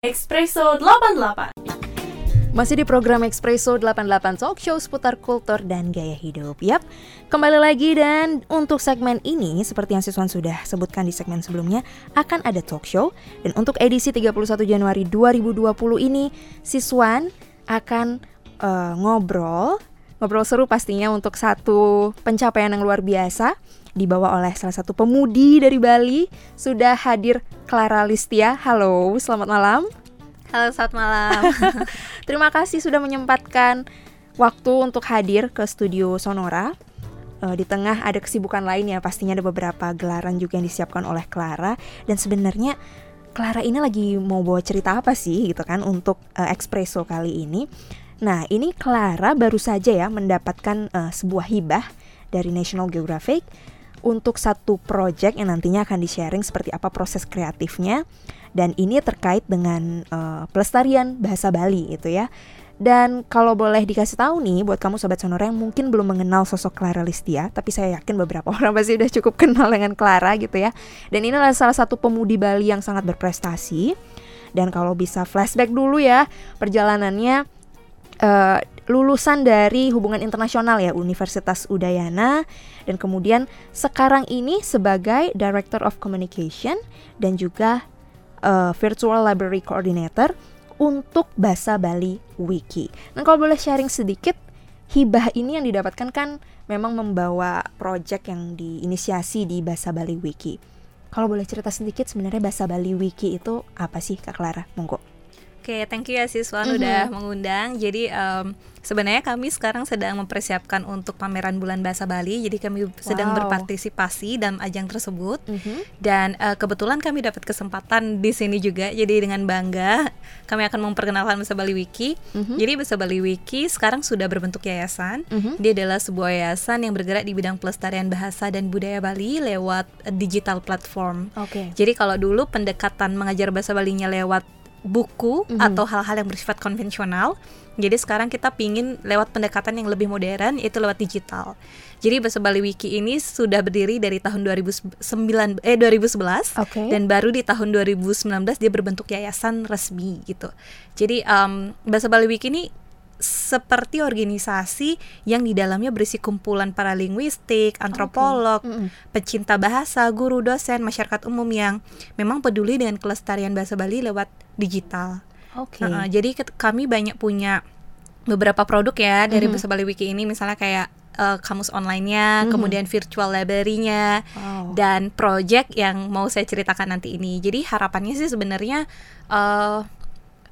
Espresso 88 Masih di program Espresso 88 Talk Show seputar kultur dan gaya hidup. Yap, kembali lagi dan untuk segmen ini Seperti yang Siswan sudah sebutkan di segmen sebelumnya Akan ada talk show. Dan untuk edisi 31 Januari 2020 ini Siswan akan uh, ngobrol. Ngobrol seru pastinya untuk satu pencapaian yang luar biasa dibawa oleh salah satu pemudi dari Bali. Sudah hadir Clara Listia. Halo, selamat malam. Halo, selamat malam. Terima kasih sudah menyempatkan waktu untuk hadir ke studio Sonora. Uh, di tengah ada kesibukan lain ya, pastinya ada beberapa gelaran juga yang disiapkan oleh Clara dan sebenarnya Clara ini lagi mau bawa cerita apa sih gitu kan untuk uh, eh, Espresso kali ini. Nah, ini Clara baru saja ya mendapatkan uh, sebuah hibah dari National Geographic untuk satu project yang nantinya akan di-sharing seperti apa proses kreatifnya dan ini terkait dengan uh, pelestarian bahasa Bali itu ya. Dan kalau boleh dikasih tahu nih buat kamu sobat sonora yang mungkin belum mengenal sosok Clara Listia, tapi saya yakin beberapa orang pasti udah cukup kenal dengan Clara gitu ya. Dan ini adalah salah satu pemudi Bali yang sangat berprestasi. Dan kalau bisa flashback dulu ya perjalanannya uh, lulusan dari hubungan internasional ya Universitas Udayana dan kemudian sekarang ini sebagai Director of Communication dan juga uh, Virtual Library Coordinator untuk Bahasa Bali Wiki. Nah kalau boleh sharing sedikit hibah ini yang didapatkan kan memang membawa project yang diinisiasi di Bahasa Bali Wiki. Kalau boleh cerita sedikit sebenarnya Bahasa Bali Wiki itu apa sih Kak Clara? Monggo. Oke, okay, thank you ya siswa mm -hmm. udah mengundang. Jadi um, sebenarnya kami sekarang sedang mempersiapkan untuk pameran Bulan Bahasa Bali. Jadi kami wow. sedang berpartisipasi dalam ajang tersebut. Mm -hmm. Dan uh, kebetulan kami dapat kesempatan di sini juga. Jadi dengan bangga kami akan memperkenalkan Bahasa Bali Wiki. Mm -hmm. Jadi Bahasa Bali Wiki sekarang sudah berbentuk yayasan. Mm -hmm. Dia adalah sebuah yayasan yang bergerak di bidang pelestarian bahasa dan budaya Bali lewat digital platform. Oke. Okay. Jadi kalau dulu pendekatan mengajar bahasa Balinya lewat buku mm -hmm. atau hal-hal yang bersifat konvensional. Jadi sekarang kita pingin lewat pendekatan yang lebih modern itu lewat digital. Jadi Bahasa Bali Wiki ini sudah berdiri dari tahun 2009 eh 2011 okay. dan baru di tahun 2019 dia berbentuk yayasan resmi gitu. Jadi um, Bahasa Bali Wiki ini seperti organisasi yang di dalamnya berisi kumpulan para linguistik, antropolog, okay. mm -hmm. pecinta bahasa, guru, dosen, masyarakat umum yang memang peduli dengan kelestarian bahasa Bali lewat digital. Oke. Okay. Uh, jadi kami banyak punya beberapa produk ya dari mm -hmm. bahasa Bali Wiki ini, misalnya kayak uh, kamus online-nya, mm -hmm. kemudian virtual library-nya, wow. dan project yang mau saya ceritakan nanti ini. Jadi harapannya sih sebenarnya uh,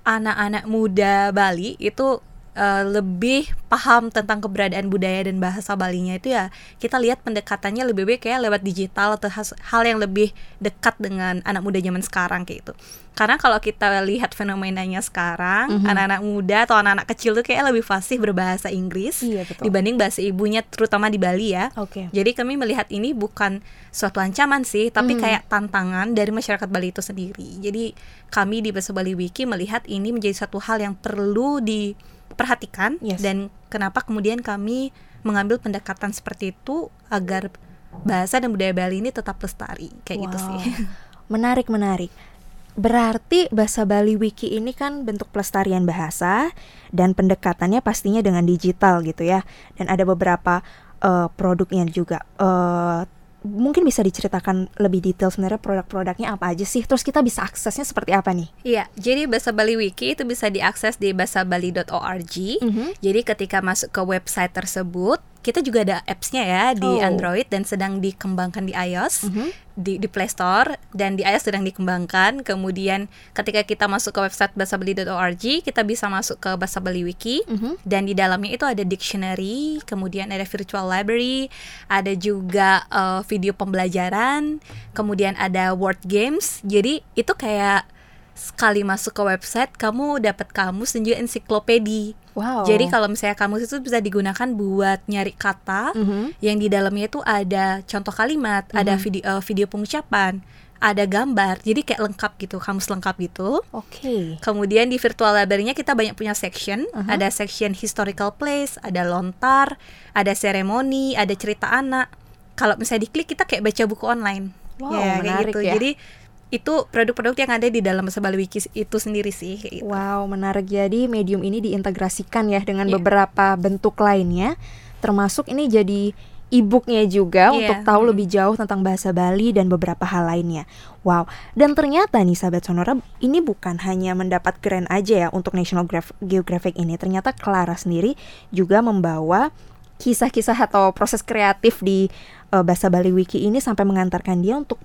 anak-anak muda Bali itu uh, lebih paham tentang keberadaan budaya dan bahasa Balinya itu ya kita lihat pendekatannya lebih baik kayak lewat digital atau hal yang lebih dekat dengan anak muda zaman sekarang kayak itu. Karena kalau kita lihat fenomenanya sekarang, mm-hmm. anak-anak muda atau anak-anak kecil tuh kayak lebih fasih berbahasa Inggris iya, betul. dibanding bahasa ibunya terutama di Bali ya. Okay. Jadi kami melihat ini bukan suatu ancaman sih, tapi mm-hmm. kayak tantangan dari masyarakat Bali itu sendiri. Jadi kami di Bahasa Bali Wiki melihat ini menjadi satu hal yang perlu di perhatikan yes. dan kenapa kemudian kami mengambil pendekatan seperti itu agar bahasa dan budaya Bali ini tetap lestari kayak wow. gitu sih. Menarik menarik. Berarti bahasa Bali Wiki ini kan bentuk pelestarian bahasa dan pendekatannya pastinya dengan digital gitu ya. Dan ada beberapa uh, produknya juga. Uh, mungkin bisa diceritakan lebih detail sebenarnya produk-produknya apa aja sih? Terus kita bisa aksesnya seperti apa nih? Iya, jadi Bahasa Bali Wiki itu bisa diakses di bahasabali.org. Mm -hmm. Jadi ketika masuk ke website tersebut, kita juga ada apps-nya ya di oh. Android dan sedang dikembangkan di iOS mm -hmm. di di Play Store dan di iOS sedang dikembangkan. Kemudian ketika kita masuk ke website bahasabeli.org, kita bisa masuk ke Bahasa Bali Wiki mm -hmm. dan di dalamnya itu ada dictionary, kemudian ada virtual library, ada juga uh, video pembelajaran, kemudian ada word games. Jadi itu kayak sekali masuk ke website kamu dapat kamus dan juga ensiklopedi. Wow. Jadi kalau misalnya kamus itu bisa digunakan buat nyari kata mm -hmm. yang di dalamnya itu ada contoh kalimat, mm -hmm. ada video uh, video pengucapan, ada gambar. Jadi kayak lengkap gitu, kamus lengkap gitu. Oke. Okay. Kemudian di virtual library-nya kita banyak punya section, uh -huh. ada section historical place, ada lontar, ada seremoni, ada cerita anak. Kalau misalnya diklik kita kayak baca buku online. Wow, ya, kayak gitu. Ya. Jadi itu produk-produk yang ada di dalam bahasa Bali Wiki itu sendiri sih. Gitu. Wow, menarik. Jadi medium ini diintegrasikan ya dengan Yeah. beberapa bentuk lainnya, termasuk ini jadi e-booknya juga Iya. untuk tahu lebih jauh tentang bahasa Bali dan beberapa hal lainnya. Wow, dan ternyata nih sahabat Sonora, ini bukan hanya mendapat grant aja ya untuk National Graph- Geographic ini. Ternyata Clara sendiri juga membawa kisah-kisah atau proses kreatif di eh, bahasa Bali Wiki ini sampai mengantarkan dia untuk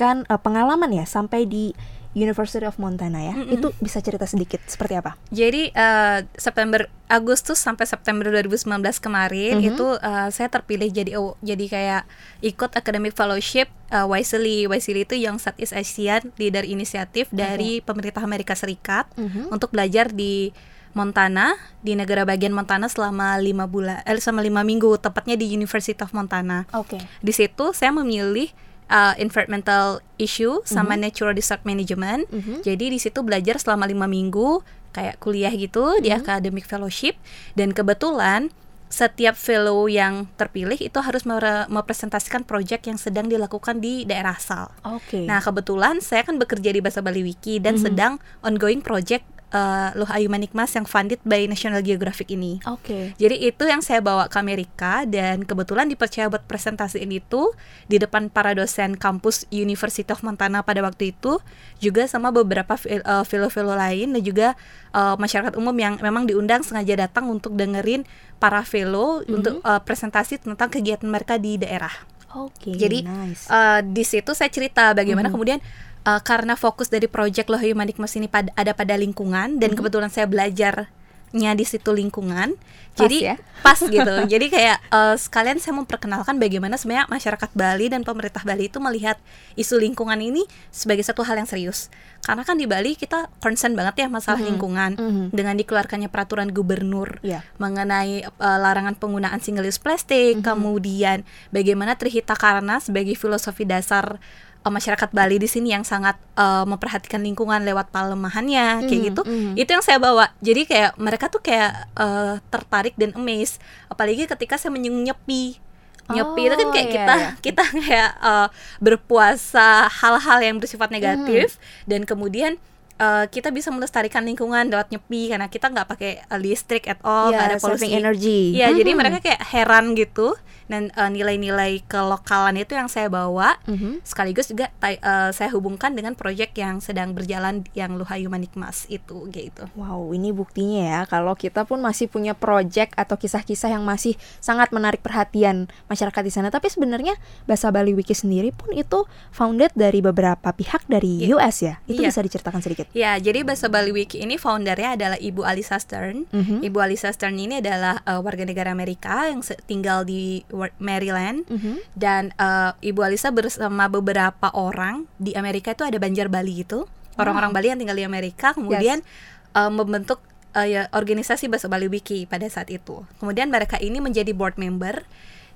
mendapatkan eh, pengalaman ya sampai di University of Montana ya. Mm-mm. Itu bisa cerita sedikit seperti apa? Jadi eh, September Agustus sampai September 2019 kemarin Mhm. itu eh, saya terpilih jadi oh, jadi kayak ikut academic fellowship eh, Wisely. Wisely itu Young Southeast Asian Leader Initiative dari pemerintah Amerika Serikat untuk belajar di Montana di negara bagian Montana selama lima bulan eh, selama lima minggu tepatnya di University of Montana. Oke. Di situ saya memilih uh, environmental issue sama natural disaster management. Mhm. Jadi di situ belajar selama lima minggu kayak kuliah gitu di academic fellowship dan kebetulan setiap fellow yang terpilih itu harus mepresentasikan project yang sedang dilakukan di daerah asal. Oke. Nah kebetulan saya kan bekerja di Bahasa Bali Wiki dan Mhm. sedang ongoing project uh, Luh Ayu Manikmas yang funded by National Geographic ini. Oke. Jadi itu yang saya bawa ke Amerika dan kebetulan dipercaya buat presentasiin itu di depan para dosen kampus University of Montana pada waktu itu juga sama beberapa fil- eh, fellow-fellow lain dan juga eh, masyarakat umum yang memang diundang sengaja datang untuk dengerin para fellow untuk eh, presentasi tentang kegiatan mereka di daerah. Oke. Jadi, nice. Eh, di situ saya cerita bagaimana Mhm. kemudian eh, karena fokus dari project Lohayu Manikmas ini pada, ada pada lingkungan dan Mhm. kebetulan saya belajarnya di situ lingkungan. Pas jadi ya? pas gitu. jadi kayak eh, sekalian saya memperkenalkan bagaimana sebenarnya masyarakat Bali dan pemerintah Bali itu melihat isu lingkungan ini sebagai satu hal yang serius. Karena kan di Bali kita concern banget ya masalah Mhm. lingkungan Mhm. dengan dikeluarkannya peraturan gubernur Iya. mengenai eh, larangan penggunaan single use plastik, Mhm. kemudian bagaimana Trihita Karna sebagai filosofi dasar eh, masyarakat Bali di sini yang sangat eh, memperhatikan lingkungan lewat palemahannya kayak Mhm, gitu. mhm. Itu yang saya bawa. Jadi kayak mereka tuh kayak eh, tertarik dan amazed apalagi ketika saya menyinggung nyepi. Nyepi itu kan Oh, kayak iya, kita iya. kita kayak eh, berpuasa hal-hal yang bersifat negatif dan kemudian eh, kita bisa melestarikan lingkungan lewat nyepi karena kita nggak pakai eh, listrik at all, nggak Iya, ada polusi. energy. Iya, jadi Mhm. mereka kayak heran gitu dan eh, nilai-nilai kelokalan itu yang saya bawa Mhm. sekaligus juga eh, saya hubungkan dengan proyek yang sedang berjalan yang Luhayu Manikmas itu gitu. Wow, ini buktinya ya kalau kita pun masih punya project atau kisah-kisah yang masih sangat menarik perhatian masyarakat di sana. Tapi sebenarnya Bahasa Bali Wiki sendiri pun itu founded dari beberapa pihak dari Iya. US ya. Itu Iya. bisa diceritakan sedikit. Ya, jadi Bahasa Bali Wiki ini foundernya adalah Ibu Alisa Stern. Mhm. Ibu Alisa Stern ini adalah eh, warga negara Amerika yang tinggal di Maryland. Mhm. dan eh, Ibu Alisa bersama beberapa orang di Amerika itu ada Banjar Bali gitu orang-orang Bali yang tinggal di Amerika kemudian eh, membentuk eh, ya, organisasi Bahasa Bali Wiki pada saat itu kemudian mereka ini menjadi board member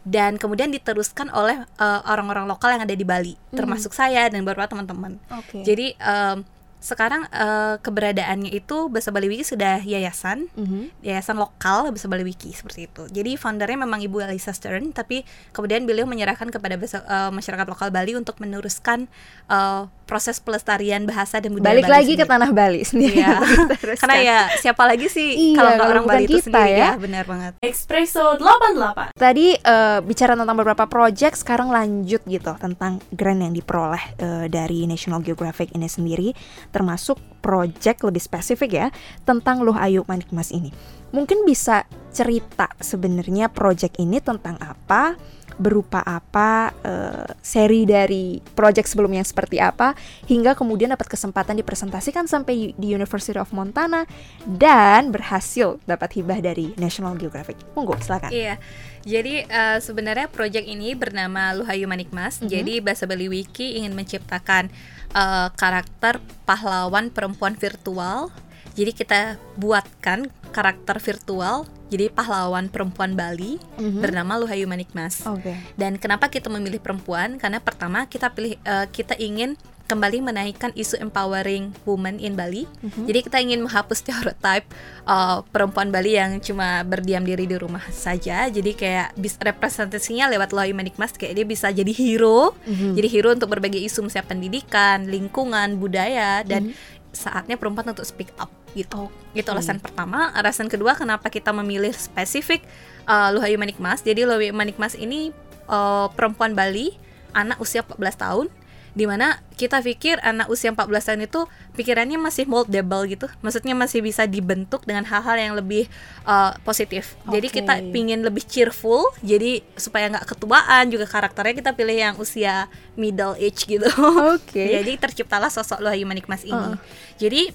dan kemudian diteruskan oleh eh, orang-orang lokal yang ada di Bali termasuk saya dan beberapa teman-teman Oke. jadi em, sekarang eh, keberadaannya itu Bahasa Bali Wiki sudah yayasan Mhm. yayasan lokal Bahasa Bali Wiki seperti itu. Jadi foundernya memang Ibu Alisa Stern, tapi kemudian beliau menyerahkan kepada bahasa- eh, masyarakat lokal Bali untuk meneruskan eh, proses pelestarian bahasa dan budaya Balik Bali lagi ke sendiri. tanah Bali sendiri. Iya. Karena kan. ya siapa lagi sih Iya, kalau nggak orang Bali itu kita sendiri ya. ya, benar banget. Espresso 88. Tadi eh, bicara tentang beberapa project, sekarang lanjut gitu tentang grant yang diperoleh eh, dari National Geographic ini sendiri, termasuk project lebih spesifik ya tentang Luh Ayu Manikmas ini. Mungkin bisa cerita sebenarnya project ini tentang apa, berupa apa, eh, seri dari project sebelumnya seperti apa, hingga kemudian dapat kesempatan dipresentasikan sampai di University of Montana dan berhasil dapat hibah dari National Geographic. Monggo, silakan. Iya. Jadi eh, sebenarnya proyek ini bernama Luhayu Manikmas. Mhm. Jadi Bahasa Bali Wiki ingin menciptakan eh, karakter pahlawan perempuan virtual. Jadi kita buatkan karakter virtual jadi pahlawan perempuan Bali Mhm. bernama Luhayu Manikmas. Oke. Dan kenapa kita memilih perempuan? Karena pertama kita pilih eh, kita ingin kembali menaikkan isu empowering women in Bali. Jadi kita ingin menghapus stereotype uh, perempuan Bali yang cuma berdiam diri di rumah saja. Jadi kayak bis representasinya lewat Lohi Manikmas kayak dia bisa jadi hero, jadi hero untuk berbagi isu misalnya pendidikan, lingkungan, budaya dan saatnya perempuan untuk speak up gitu. Itu alasan pertama. Alasan kedua kenapa kita memilih spesifik uh, Manikmas. Jadi Lohayu Manikmas ini uh, perempuan Bali, anak usia 14 tahun di mana kita pikir anak usia 14 tahun itu pikirannya masih moldable gitu maksudnya masih bisa dibentuk dengan hal-hal yang lebih uh, positif jadi Oke. kita pingin lebih cheerful jadi supaya nggak ketuaan juga karakternya kita pilih yang usia middle age gitu Oke. jadi terciptalah sosok Lohayu Manikmas ini Uh-uh. jadi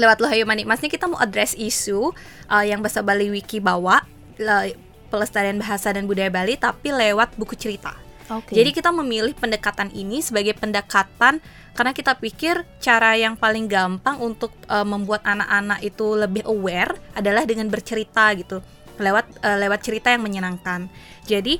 lewat Lohayu Manikmas ini kita mau address isu uh, yang bahasa Bali Wiki bawa le- pelestarian bahasa dan budaya Bali tapi lewat buku cerita Oke. jadi kita memilih pendekatan ini sebagai pendekatan karena kita pikir cara yang paling gampang untuk uh, membuat anak-anak itu lebih aware adalah dengan bercerita gitu lewat uh, lewat cerita yang menyenangkan. Jadi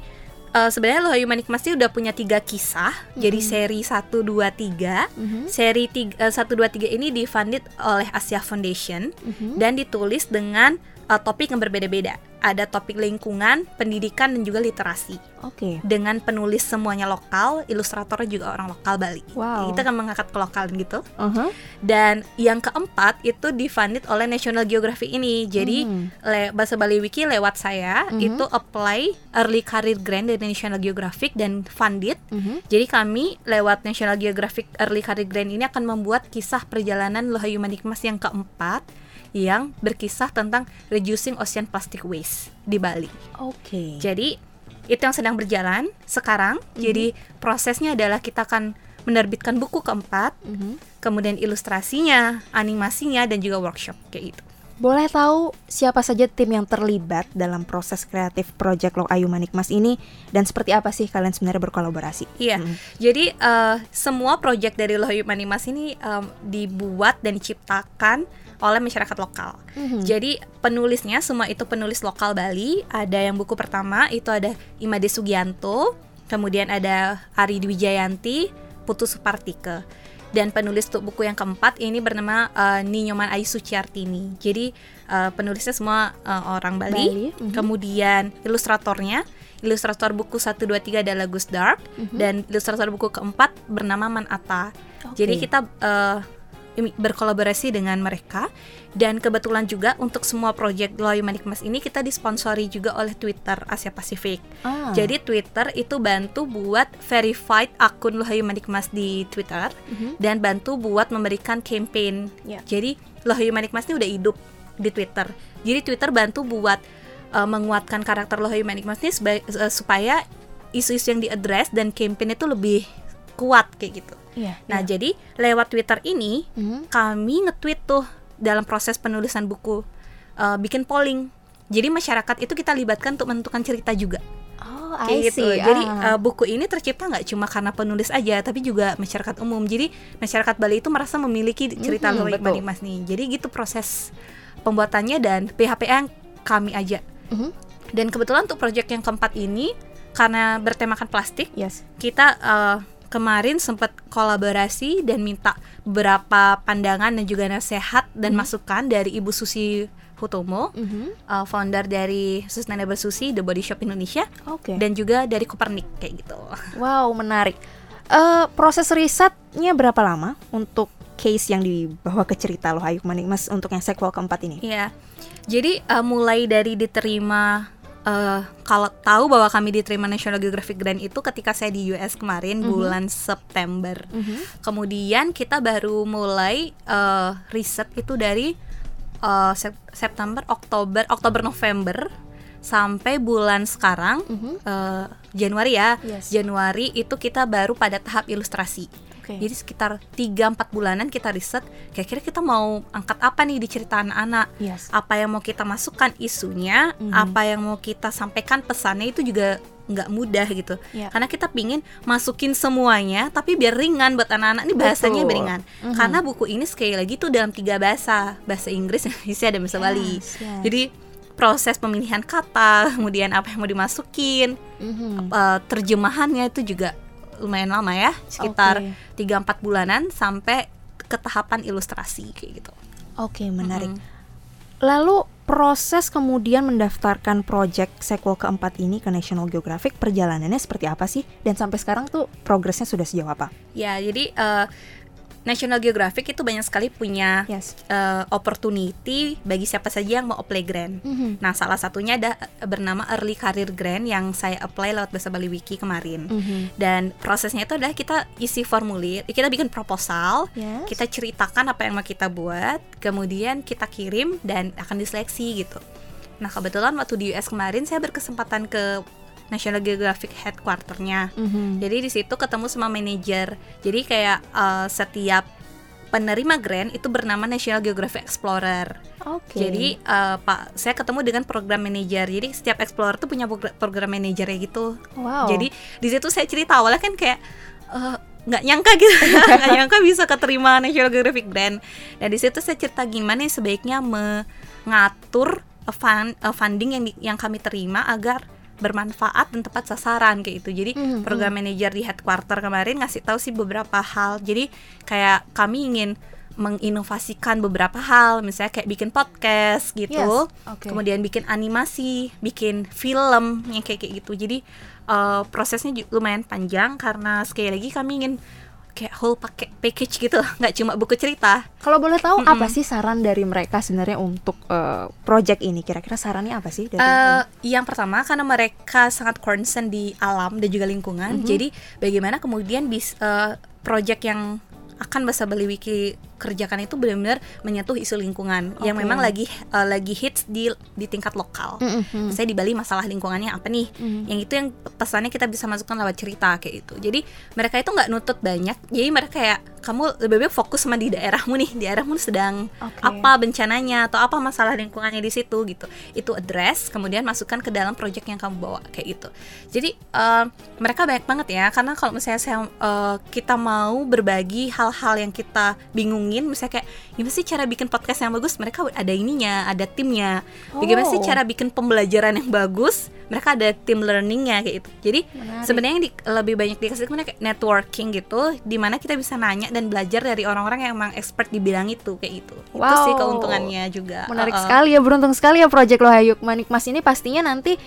uh, sebenarnya Lohayu Manikmas ini udah punya tiga kisah. Jadi seri 1 2 3. Mhm. Seri tiga, uh, 1 2 3 ini difunded oleh Asia Foundation Mhm. dan ditulis dengan uh, topik yang berbeda-beda. Ada topik lingkungan, pendidikan dan juga literasi Oke. dengan penulis semuanya lokal, ilustratornya juga orang lokal Bali. Wow. Kita kan mengangkat ke lokal gitu. Uh-huh. Dan yang keempat itu difunded oleh National Geographic ini. Jadi Hmm. le- bahasa Bali Wiki lewat saya Mhm. itu apply early career grant dari National Geographic dan funded. Mhm. Jadi kami lewat National Geographic Early Career Grant ini akan membuat kisah perjalanan Lohayu Manikmas yang keempat yang berkisah tentang reducing ocean plastic waste di Bali. Oke. Jadi itu yang sedang berjalan sekarang. Jadi prosesnya adalah kita akan menerbitkan buku keempat, Mhm. kemudian ilustrasinya, animasinya dan juga workshop kayak gitu. Boleh tahu siapa saja tim yang terlibat dalam proses kreatif Project Lok Ayu Manikmas ini dan seperti apa sih kalian sebenarnya berkolaborasi? Iya. Mhm. Jadi eh, semua proyek dari Lohayu Manimas ini em, dibuat dan diciptakan oleh masyarakat lokal. Mhm. Jadi penulisnya semua itu penulis lokal Bali. Ada yang buku pertama itu ada Imade Sugianto, kemudian ada Ari Dwi Jayanti, Putu Supartike. Dan penulis untuk buku yang keempat ini bernama eh, Ninyoman Ayu Suciartini. Jadi eh, penulisnya semua eh, orang Bali. Bali, mhm. Kemudian ilustratornya Ilustrator buku 1 2 3 adalah Gus Dark dan ilustrator buku keempat bernama Man Atta. Oke. Jadi kita ini berkolaborasi dengan mereka dan kebetulan juga untuk semua proyek Loy Manikmas ini kita disponsori juga oleh Twitter Asia Pasifik. Ah. Jadi Twitter itu bantu buat verified akun Lohayu Manikmas di Twitter Mhm. dan bantu buat memberikan campaign. Ya. Jadi Lohayu Manikmas ini udah hidup di Twitter. Jadi Twitter bantu buat uh, menguatkan karakter Lohayu Manikmas ini seba- uh, supaya isu-isu yang diadres dan campaign itu lebih kuat kayak gitu. Iya. Nah, iya. jadi lewat Twitter ini Mhm. kami nge-tweet tuh dalam proses penulisan buku uh, bikin polling. Jadi masyarakat itu kita libatkan untuk menentukan cerita juga Oh, kayak I gitu. see. Jadi uh, buku ini tercipta nggak cuma karena penulis aja, tapi juga masyarakat umum. Jadi masyarakat Bali itu merasa memiliki cerita mm betul. Mas nih. Jadi gitu proses pembuatannya dan PHPA yang kami aja. Mhm. Dan kebetulan untuk proyek yang keempat ini karena bertemakan plastik, Yes. kita uh, kemarin sempat kolaborasi dan minta beberapa pandangan dan juga nasihat dan masukan dari Ibu Susi Hutomo, Mhm. uh, founder dari Sustainable Susi, The Body Shop Indonesia, Oke. dan juga dari Kopernik kayak gitu. Wow, menarik. Eh, proses risetnya berapa lama untuk case yang dibawa ke cerita loh Ayu Manikmas untuk yang sequel keempat ini? Iya. Jadi uh, mulai dari diterima uh, kalau tahu bahwa kami diterima National Geographic Grant itu ketika saya di US kemarin bulan September. Mhm. Kemudian kita baru mulai uh, riset itu dari uh, Sep- September, Oktober, Oktober November sampai bulan sekarang Mhm. uh, Januari ya. Yes. Januari itu kita baru pada tahap ilustrasi. Oke. Jadi sekitar 3-4 bulanan kita riset Kira-kira kita mau angkat apa nih di cerita anak-anak Yes. Apa yang mau kita masukkan isunya Mhm. Apa yang mau kita sampaikan pesannya itu juga nggak mudah gitu Ya. Karena kita pingin masukin semuanya Tapi biar ringan buat anak-anak Ini bahasanya Betul. biar ringan Mhm. Karena buku ini sekali lagi tuh dalam tiga bahasa Bahasa Inggris, Indonesia, dan bahasa Bali Yes, yes. Jadi proses pemilihan kata Kemudian apa yang mau dimasukin Mhm. eh, terjemahannya itu juga lumayan lama ya, sekitar tiga empat bulanan sampai ke tahapan ilustrasi kayak gitu. Oke, menarik. Mm -hmm. Lalu proses kemudian mendaftarkan project sequel keempat ini ke National Geographic perjalanannya seperti apa sih? Dan sampai sekarang tuh progresnya sudah sejauh apa? Ya, jadi uh, National Geographic itu banyak sekali punya yes. uh, opportunity bagi siapa saja yang mau apply grant. Mm -hmm. Nah, salah satunya ada eh, bernama Early Career Grant yang saya apply lewat Bahasa Bali Wiki kemarin. Mm -hmm. Dan prosesnya itu adalah kita isi formulir, kita bikin proposal, yes. kita ceritakan apa yang mau kita buat, kemudian kita kirim dan akan diseleksi gitu. Nah, kebetulan waktu di US kemarin saya berkesempatan ke National Geographic headquarternya. Mm-hmm. Jadi di situ ketemu sama manajer. Jadi kayak uh, setiap penerima grant itu bernama National Geographic Explorer. Oke. Okay. Jadi uh, Pak, saya ketemu dengan program manager. Jadi setiap explorer tuh punya program manajernya gitu. Wow. Jadi di situ saya cerita awalnya kan kayak uh, nggak nyangka gitu nggak nyangka bisa keterima National Geographic Grant dan di situ saya cerita gimana sebaiknya mengatur fund, funding yang yang kami terima agar bermanfaat dan tepat sasaran kayak itu. Jadi mm-hmm. program manager di headquarter kemarin ngasih tahu sih beberapa hal. Jadi kayak kami ingin menginovasikan beberapa hal, misalnya kayak bikin podcast gitu, yes. okay. kemudian bikin animasi, bikin film yang kayak kayak gitu. Jadi uh, prosesnya lumayan panjang karena sekali lagi kami ingin kayak whole pakai package gitu nggak cuma buku cerita kalau boleh tahu mm -mm. apa sih saran dari mereka sebenarnya untuk uh, project ini kira-kira sarannya apa sih dari uh, yang pertama karena mereka sangat concern di alam dan juga lingkungan mm -hmm. jadi bagaimana kemudian bis uh, project yang akan bahasa Bali Wiki kerjakan itu benar-benar menyentuh isu lingkungan okay. yang memang lagi uh, lagi hits di di tingkat lokal. Mm -hmm. Saya di Bali masalah lingkungannya apa nih? Mm -hmm. Yang itu yang pesannya kita bisa masukkan lewat cerita kayak itu. Jadi mereka itu nggak nutut banyak. Jadi mereka kayak kamu lebih baik fokus sama di daerahmu nih. Di daerahmu sedang okay. apa bencananya atau apa masalah lingkungannya di situ gitu. Itu address kemudian masukkan ke dalam project yang kamu bawa kayak gitu. Jadi uh, mereka banyak banget ya karena kalau misalnya saya uh, kita mau berbagi hal-hal yang kita bingung ngomongin misalnya kayak gimana sih cara bikin podcast yang bagus? Mereka ada ininya ada timnya. Bagaimana oh. sih cara bikin pembelajaran yang bagus? Mereka ada tim learningnya kayak itu jadi sebenarnya yang di, lebih banyak dikasih kayak networking gitu di mana kita bisa nanya dan belajar dari orang-orang yang emang expert di bidang itu kayak itu wow. itu sih keuntungannya juga. Menarik uh -uh. sekali ya beruntung sekali ya project lo Hayuk. Manik Mas ini pastinya nanti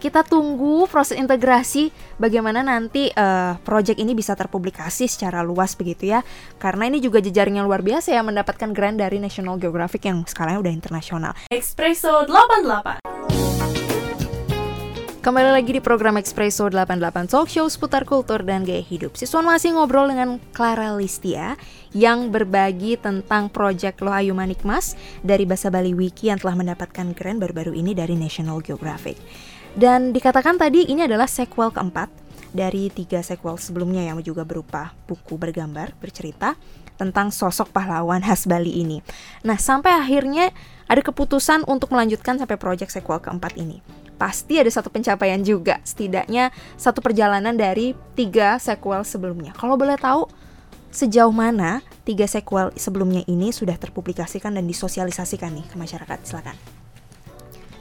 kita tunggu proses integrasi bagaimana nanti uh, project ini bisa terpublikasi secara luas begitu ya. Karena ini juga jejaring yang luar biasa ya mendapatkan grant dari National Geographic yang sekarang udah internasional. Espresso 88 Kembali lagi di program Espresso 88 Talk Show seputar kultur dan gaya hidup. Siswan masih ngobrol dengan Clara Listia yang berbagi tentang proyek Lo Ayu Manikmas dari Bahasa Bali Wiki yang telah mendapatkan grant baru-baru ini dari National Geographic. Dan dikatakan tadi ini adalah sequel keempat dari tiga sequel sebelumnya yang juga berupa buku bergambar bercerita tentang sosok pahlawan khas Bali ini. Nah, sampai akhirnya ada keputusan untuk melanjutkan sampai proyek sequel keempat ini. Pasti ada satu pencapaian juga, setidaknya satu perjalanan dari tiga sequel sebelumnya. Kalau boleh tahu, sejauh mana tiga sequel sebelumnya ini sudah terpublikasikan dan disosialisasikan nih ke masyarakat? Silakan.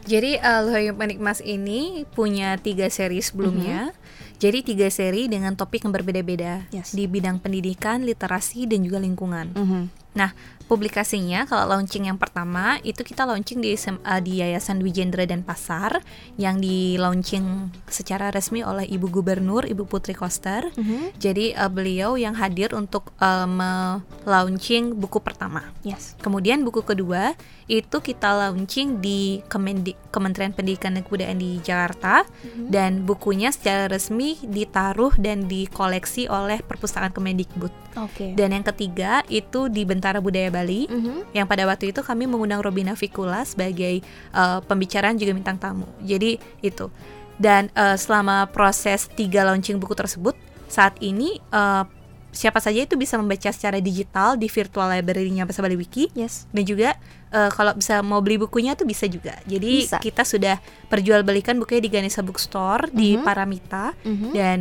Jadi uh, Lohayu Mas ini punya tiga seri sebelumnya. Mm -hmm. Jadi tiga seri dengan topik yang berbeda-beda yes. di bidang pendidikan, literasi dan juga lingkungan. Mm -hmm. Nah, publikasinya kalau launching yang pertama itu kita launching di SMA di Yayasan Wijendra dan Pasar yang di launching secara resmi oleh Ibu Gubernur Ibu Putri Koster. Mm -hmm. Jadi uh, beliau yang hadir untuk uh, launching buku pertama. Yes. Kemudian buku kedua itu kita launching di Kemendi Kementerian Pendidikan dan Kebudayaan di Jakarta mm -hmm. dan bukunya secara resmi ditaruh dan dikoleksi oleh Perpustakaan Kemendikbud. Okay. Dan yang ketiga itu di Bentara Budaya Bali mm -hmm. yang pada waktu itu kami mengundang Robina Fikula sebagai uh, pembicaraan juga bintang tamu. Jadi itu. Dan uh, selama proses tiga launching buku tersebut saat ini uh, siapa saja itu bisa membaca secara digital di virtual library-nya Bahasa Bali Wiki. Yes. Dan juga uh, kalau bisa mau beli bukunya tuh bisa juga. Jadi bisa. kita sudah perjualbelikan bukunya di Ganesha Bookstore mm -hmm. di mhm. Paramita mm -hmm. dan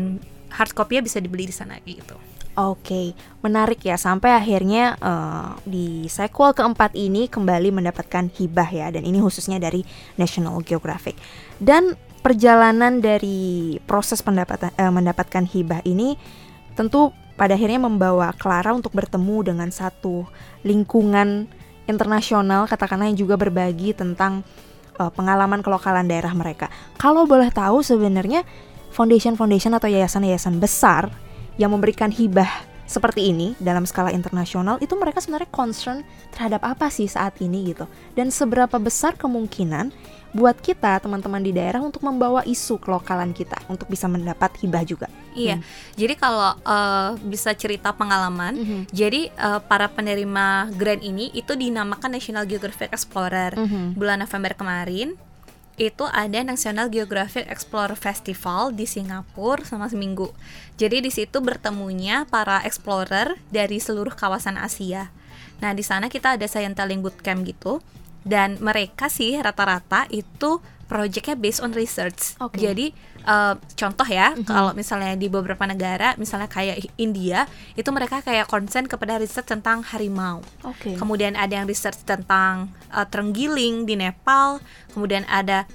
hard copy-nya bisa dibeli di sana gitu. Oke, menarik ya sampai akhirnya uh, di sequel keempat ini kembali mendapatkan hibah ya dan ini khususnya dari National Geographic. Dan perjalanan dari proses pendapatan uh, mendapatkan hibah ini tentu pada akhirnya membawa Clara untuk bertemu dengan satu lingkungan internasional katakanlah yang juga berbagi tentang uh, pengalaman kelokalan daerah mereka. Kalau boleh tahu sebenarnya foundation-foundation atau yayasan-yayasan besar yang memberikan hibah seperti ini dalam skala internasional itu mereka sebenarnya concern terhadap apa sih saat ini gitu dan seberapa besar kemungkinan buat kita teman-teman di daerah untuk membawa isu kelokalan kita untuk bisa mendapat hibah juga. Iya, hmm. jadi kalau uh, bisa cerita pengalaman, -hmm. jadi uh, para penerima grant ini itu dinamakan National Geographic Explorer -hmm. bulan November kemarin itu ada National Geographic Explorer Festival di Singapura sama seminggu. Jadi di situ bertemunya para explorer dari seluruh kawasan Asia. Nah di sana kita ada science bootcamp gitu dan mereka sih rata-rata itu projectnya based on research. Okay. Jadi uh, contoh ya, mm -hmm. kalau misalnya di beberapa negara, misalnya kayak India, itu mereka kayak konsen kepada research tentang harimau. Okay. Kemudian ada yang research tentang uh, terenggiling di Nepal, kemudian ada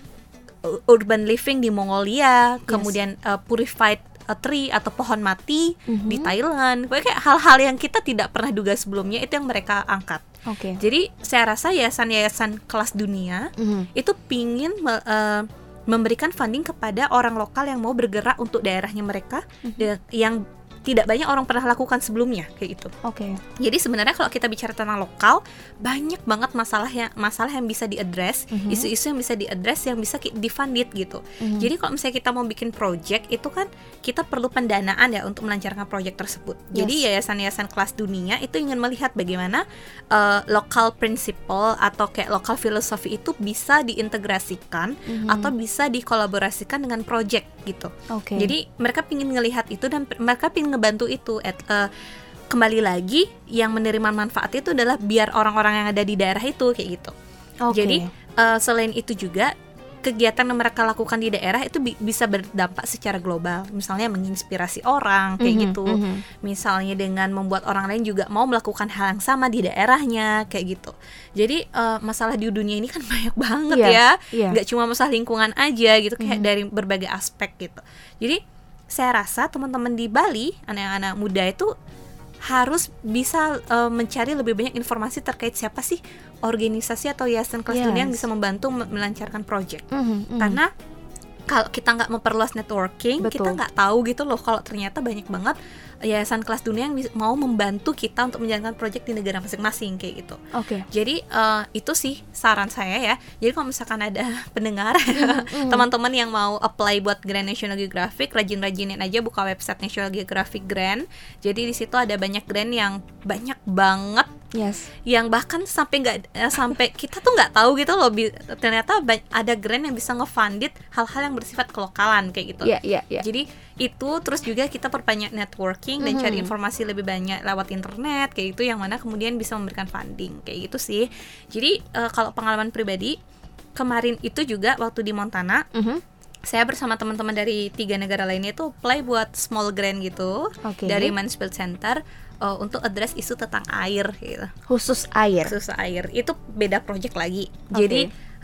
urban living di Mongolia, yes. kemudian uh, purified a tree atau pohon mati mm-hmm. di Thailand. Kayak hal-hal yang kita tidak pernah duga sebelumnya itu yang mereka angkat. Oke. Okay. Jadi saya rasa yayasan-yayasan kelas dunia mm-hmm. itu pingin uh, memberikan funding kepada orang lokal yang mau bergerak untuk daerahnya mereka mm-hmm. yang tidak banyak orang pernah lakukan sebelumnya kayak gitu. Oke. Okay. Jadi sebenarnya kalau kita bicara tentang lokal, banyak banget masalah yang masalah yang bisa diadres, mm -hmm. isu-isu yang bisa diadres yang bisa difunded gitu. Mm -hmm. Jadi kalau misalnya kita mau bikin project itu kan kita perlu pendanaan ya untuk melancarkan project tersebut. Yes. Jadi yayasan-yayasan kelas dunia itu ingin melihat bagaimana uh, lokal principle atau kayak lokal filosofi itu bisa diintegrasikan mm -hmm. atau bisa dikolaborasikan dengan project gitu. Okay. Jadi mereka ingin melihat itu dan mereka ingin ngebantu itu at, uh, kembali lagi yang menerima manfaat itu adalah biar orang-orang yang ada di daerah itu kayak gitu. Okay. Jadi uh, selain itu juga kegiatan yang mereka lakukan di daerah itu bi bisa berdampak secara global. Misalnya menginspirasi orang kayak mm -hmm, gitu. Mm -hmm. Misalnya dengan membuat orang lain juga mau melakukan hal yang sama di daerahnya kayak gitu. Jadi uh, masalah di dunia ini kan banyak banget yeah, ya. Yeah. Gak cuma masalah lingkungan aja gitu kayak mm -hmm. dari berbagai aspek gitu. Jadi saya rasa teman-teman di Bali anak-anak muda itu harus bisa uh, mencari lebih banyak informasi terkait siapa sih organisasi atau yayasan kelas yes. dunia yang bisa membantu melancarkan project mm -hmm, mm -hmm. karena kalau kita nggak memperluas networking, Betul. kita nggak tahu gitu loh kalau ternyata banyak banget yayasan kelas dunia yang mau membantu kita untuk menjalankan proyek di negara masing-masing kayak gitu. Oke. Okay. Jadi uh, itu sih saran saya ya. Jadi kalau misalkan ada pendengar mm-hmm. teman-teman yang mau apply buat Grand National Geographic, rajin-rajinin aja buka website National Geographic Grand. Jadi di situ ada banyak grant yang banyak banget Yes. Yang bahkan sampai nggak eh, sampai kita tuh nggak tahu gitu loh ternyata ada grant yang bisa ngefunded hal-hal yang bersifat kelokalan kayak gitu. Yeah, yeah, yeah. Jadi itu terus juga kita perbanyak networking dan mm -hmm. cari informasi lebih banyak lewat internet kayak itu yang mana kemudian bisa memberikan funding kayak gitu sih. Jadi uh, kalau pengalaman pribadi kemarin itu juga waktu di Montana mm -hmm saya bersama teman-teman dari tiga negara lainnya itu play buat small grant gitu okay. dari Mansfield Center uh, untuk address isu tentang air gitu. Khusus air. Khusus air. Itu beda project lagi. Okay. Jadi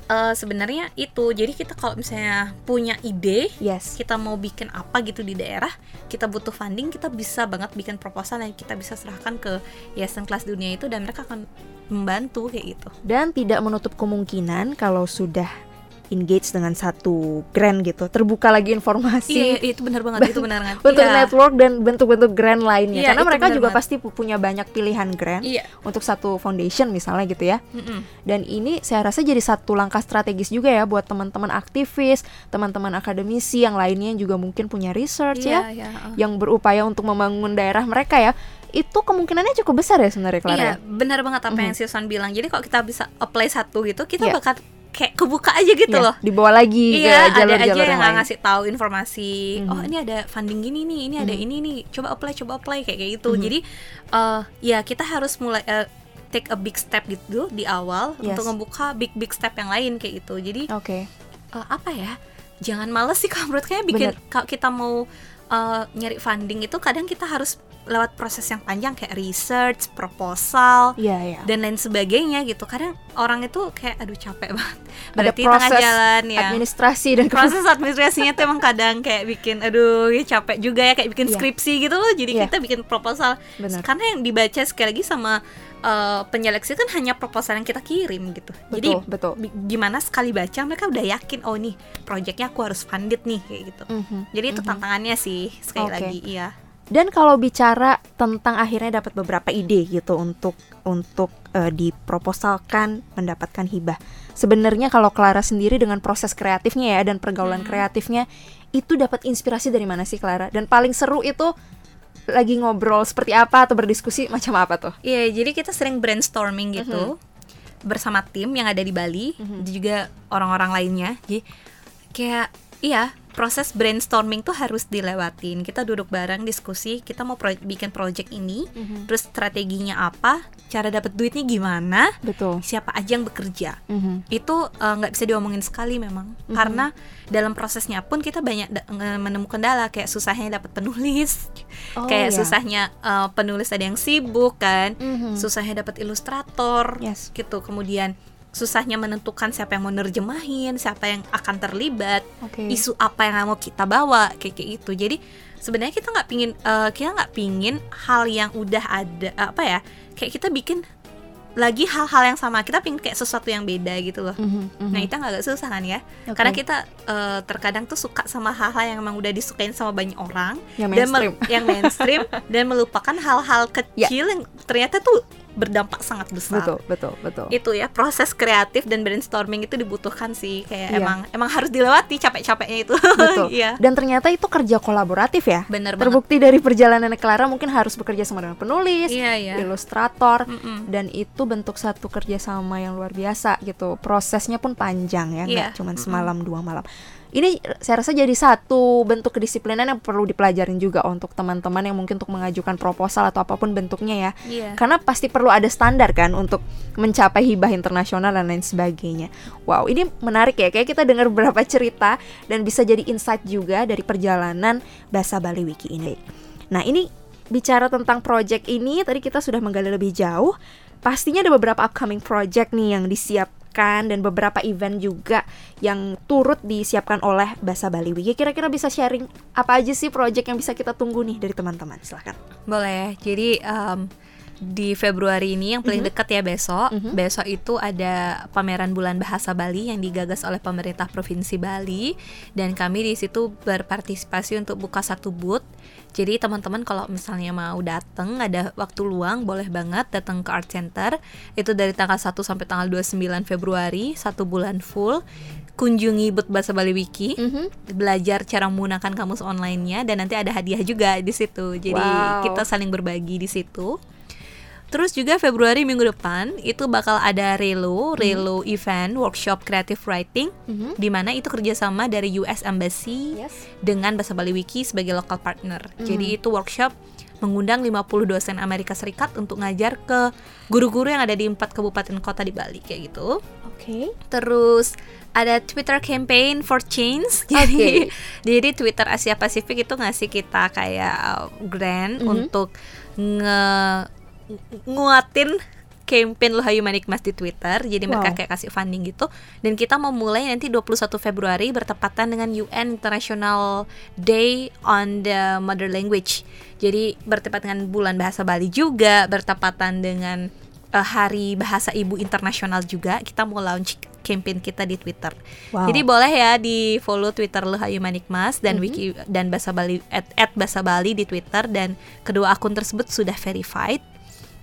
uh, sebenarnya itu. Jadi kita kalau misalnya punya ide, yes. kita mau bikin apa gitu di daerah, kita butuh funding, kita bisa banget bikin proposal yang kita bisa serahkan ke yayasan kelas dunia itu dan mereka akan membantu kayak gitu. Dan tidak menutup kemungkinan kalau sudah engage dengan satu grand gitu terbuka lagi informasi iya, iya itu benar banget itu benar banget untuk iya. network dan bentuk-bentuk grand lainnya iya, karena mereka juga banget. pasti punya banyak pilihan grand iya. untuk satu foundation misalnya gitu ya mm -mm. dan ini saya rasa jadi satu langkah strategis juga ya buat teman-teman aktivis teman-teman akademisi yang lainnya yang juga mungkin punya research iya, ya iya. yang berupaya untuk membangun daerah mereka ya itu kemungkinannya cukup besar ya sebenarnya Clara. Iya, benar banget apa mm -hmm. yang Susan bilang. Jadi kalau kita bisa apply satu gitu, kita yeah. bakal kayak kebuka aja gitu yeah, loh dibawa lagi iya ke jalur ada aja yang, yang ngasih tahu informasi mm-hmm. oh ini ada funding gini nih ini ada mm-hmm. ini nih coba apply coba apply kayak kayak gitu mm-hmm. jadi uh, ya kita harus mulai uh, take a big step gitu di awal yes. untuk membuka big big step yang lain kayak gitu jadi oke okay. uh, apa ya jangan males sih kalau menurut kayak bikin kalau kita mau uh, nyari funding itu kadang kita harus lewat proses yang panjang kayak research, proposal, Iya, iya. dan lain sebagainya gitu. Kadang orang itu kayak aduh capek banget. Ada Berarti tengah proses jalan ya. administrasi dan Proses administrasinya tuh emang kadang kayak bikin aduh ya capek juga ya kayak bikin Iya. skripsi gitu loh. Jadi Iya. kita bikin proposal. Benar. Karena yang dibaca sekali lagi sama eh, penyeleksi kan hanya proposal yang kita kirim gitu. Jadi Betul, betul. bi- gimana sekali baca mereka udah yakin oh nih proyeknya aku harus funded nih kayak gitu. Mhm. Jadi itu tantangannya sih sekali Oke. lagi iya. Dan kalau bicara tentang akhirnya dapat beberapa ide gitu untuk untuk eh, diproposalkan mendapatkan hibah. Sebenarnya kalau Clara sendiri dengan proses kreatifnya ya dan pergaulan kreatifnya itu dapat inspirasi dari mana sih Clara? Dan paling seru itu lagi ngobrol seperti apa atau berdiskusi macam apa tuh? Iya, jadi kita sering brainstorming gitu bersama tim yang ada di Bali, dan juga orang-orang lainnya. Jadi kayak iya, proses brainstorming tuh harus dilewatin. Kita duduk bareng diskusi, kita mau pro- bikin project ini, terus strateginya apa, cara dapat duitnya gimana, Betul. siapa aja yang bekerja. Mhm. Itu eh, nggak bisa diomongin sekali memang, karena dalam prosesnya pun kita banyak da- menemukan kendala kayak susahnya dapat penulis, Oh, kayak iya. susahnya eh, penulis ada yang sibuk kan, Mhm. susahnya dapat ilustrator Yes. gitu kemudian susahnya menentukan siapa yang mau nerjemahin siapa yang akan terlibat Oke. isu apa yang mau kita bawa kayak kayak itu jadi sebenarnya kita nggak pingin eh, kita nggak pingin hal yang udah ada apa ya kayak kita bikin lagi hal-hal yang sama kita pingin kayak sesuatu yang beda gitu loh Mhm, mhm. Nah itu agak susah kan ya, Oke. karena kita eh, terkadang tuh suka sama hal-hal yang emang udah disukain sama banyak orang, Yang dan mel- mainstream. Ya. yang mainstream dan melupakan hal-hal kecil yang ternyata tuh berdampak sangat besar. betul, betul, betul. Itu ya proses kreatif dan brainstorming itu dibutuhkan sih, kayak Iya. emang emang harus dilewati capek-capeknya itu. Betul. Iya. Dan ternyata itu kerja kolaboratif ya. Bener banget. Terbukti dari perjalanan Clara mungkin harus bekerja sama dengan penulis, Iya iya. ilustrator, Mm-mm. dan itu bentuk satu kerjasama yang luar biasa gitu. Prosesnya pun panjang ya, nggak Iya. cuma Mm-mm. semalam dua malam. Ini saya rasa jadi satu bentuk kedisiplinan yang perlu dipelajarin juga untuk teman-teman yang mungkin untuk mengajukan proposal atau apa pun bentuknya ya. Iya. Karena pasti perlu ada standar kan untuk mencapai hibah internasional dan lain sebagainya. Wow, ini menarik ya. Kayak kita dengar beberapa cerita dan bisa jadi insight juga dari perjalanan bahasa Bali Wiki ini. Nah, ini bicara tentang project ini tadi kita sudah menggali lebih jauh. Pastinya ada beberapa upcoming project nih yang dan beberapa event juga yang turut disiapkan oleh Bahasa Bali Wiki. Kira-kira bisa sharing apa aja sih project yang bisa kita tunggu nih dari teman-teman? Silahkan. Boleh. Jadi em, di Februari ini yang paling dekat ya besok. Besok itu ada pameran bulan bahasa Bali yang digagas oleh pemerintah provinsi Bali dan kami di situ berpartisipasi untuk buka satu booth. Jadi teman-teman kalau misalnya mau datang ada waktu luang boleh banget datang ke Art Center. Itu dari tanggal 1 sampai tanggal 29 Februari, satu bulan full. Kunjungi booth Bahasa Bali Wiki belajar cara menggunakan kamus online-nya dan nanti ada hadiah juga di situ. Jadi Wow. kita saling berbagi di situ. Terus juga Februari minggu depan itu bakal ada Relo, Relo event workshop creative writing Mhm. di mana itu kerjasama dari US Embassy Yes. dengan Bahasa Bali Wiki sebagai local partner. Jadi itu workshop mengundang 50 dosen Amerika Serikat untuk ngajar ke guru-guru yang ada di empat kabupaten kota di Bali kayak gitu. Oke. Terus ada Twitter campaign for change. Jadi jadi Twitter Asia Pasifik itu ngasih kita kayak uh, grant untuk nge nguatin campaign Lohayu Manikmas di Twitter. Jadi mereka Wow. kayak kasih funding gitu. Dan kita mau mulai nanti 21 Februari bertepatan dengan UN International Day on the Mother Language. Jadi bertepatan dengan bulan bahasa Bali juga, bertepatan dengan uh, Hari Bahasa Ibu Internasional juga. Kita mau launch campaign kita di Twitter. Wow. Jadi boleh ya di follow Twitter Lohayu Manikmas dan wiki dan bahasa Bali at, at bahasa Bali di Twitter dan kedua akun tersebut sudah verified.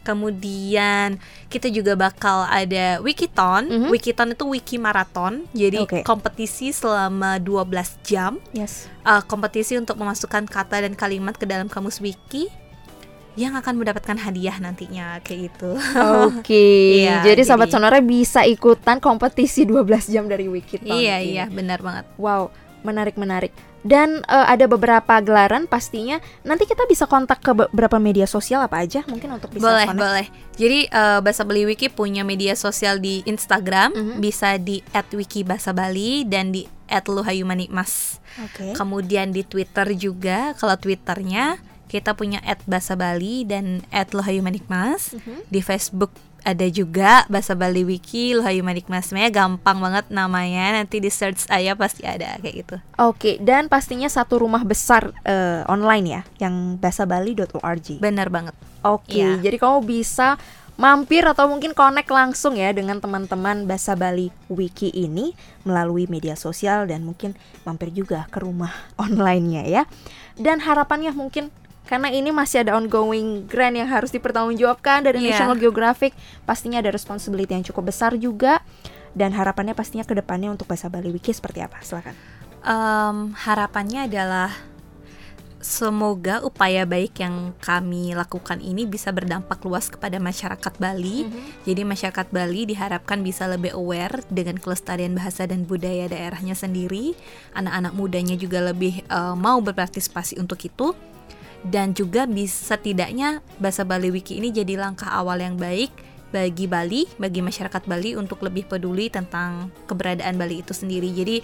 Kemudian kita juga bakal ada Wikiton. Wikiton itu wiki maraton. Jadi Oke. kompetisi selama 12 jam. Yes. Uh, kompetisi untuk memasukkan kata dan kalimat ke dalam kamus wiki yang akan mendapatkan hadiah nantinya kayak gitu. Oke. Iya, jadi sahabat jadi- Sonora bisa ikutan kompetisi 12 jam dari Wikiton. iya ini. iya benar banget. Wow, menarik menarik. Dan eh, ada beberapa gelaran pastinya. Nanti kita bisa kontak ke beberapa media sosial apa aja mungkin untuk bisa boleh connect. boleh jadi eh, bahasa Bali Wiki punya media sosial di Instagram Mhm. bisa di @wikibahasabali dan di @luhayumanikmas Oke. kemudian di Twitter juga kalau Twitternya kita punya at Bahasa Bali dan at Lohayu Manikmas. Mhm. Di Facebook ada juga Bahasa Bali Wiki Lohayu Manikmas. Sebenarnya gampang banget namanya. Nanti di search aja pasti ada kayak gitu. Oke, dan pastinya satu rumah besar eh, online ya, yang basabali.org. Benar banget. Oke, Iya. jadi kamu bisa mampir atau mungkin connect langsung ya dengan teman-teman Bahasa Bali Wiki ini melalui media sosial dan mungkin mampir juga ke rumah online-nya ya. Dan harapannya mungkin karena ini masih ada ongoing grant yang harus dipertanggungjawabkan dari Iya. National Geographic, pastinya ada responsibility yang cukup besar juga. Dan harapannya pastinya ke depannya untuk Bahasa Bali Wiki seperti apa? Silakan. Em, harapannya adalah semoga upaya baik yang kami lakukan ini bisa berdampak luas kepada masyarakat Bali. Jadi masyarakat Bali diharapkan bisa lebih aware dengan kelestarian bahasa dan budaya daerahnya sendiri. Anak-anak mudanya juga lebih eh, mau berpartisipasi untuk itu. Dan juga bisa setidaknya bahasa Bali Wiki ini jadi langkah awal yang baik bagi Bali, bagi masyarakat Bali untuk lebih peduli tentang keberadaan Bali itu sendiri. Jadi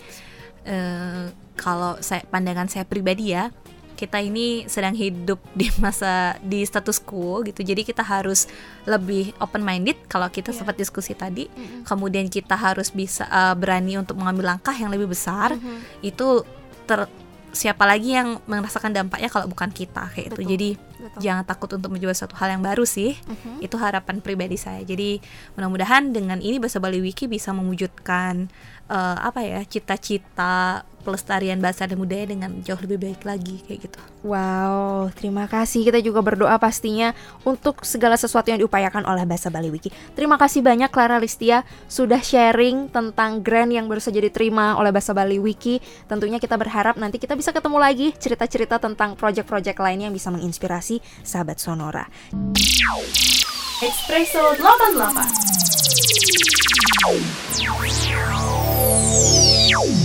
eh, kalau saya pandangan saya pribadi ya kita ini sedang hidup di masa di status quo gitu. Jadi kita harus lebih open minded kalau kita Iya. sempat diskusi tadi. Kemudian kita harus bisa eh, berani untuk mengambil langkah yang lebih besar. Itu ter siapa lagi yang merasakan dampaknya kalau bukan kita kayak itu Betul. jadi Betul. jangan takut untuk mencoba suatu hal yang baru sih Mhm. itu harapan pribadi saya jadi mudah-mudahan dengan ini bahasa Bali Wiki bisa mewujudkan eh, apa ya cita-cita pelestarian bahasa dan budaya dengan jauh lebih baik lagi kayak gitu Wow, terima kasih. Kita juga berdoa pastinya untuk segala sesuatu yang diupayakan oleh Bahasa Bali Wiki. Terima kasih banyak Clara Listia sudah sharing tentang grant yang baru saja diterima oleh Bahasa Bali Wiki. Tentunya kita berharap nanti kita bisa ketemu lagi cerita-cerita tentang proyek-proyek lainnya yang bisa menginspirasi sahabat Sonora. Espresso 88 you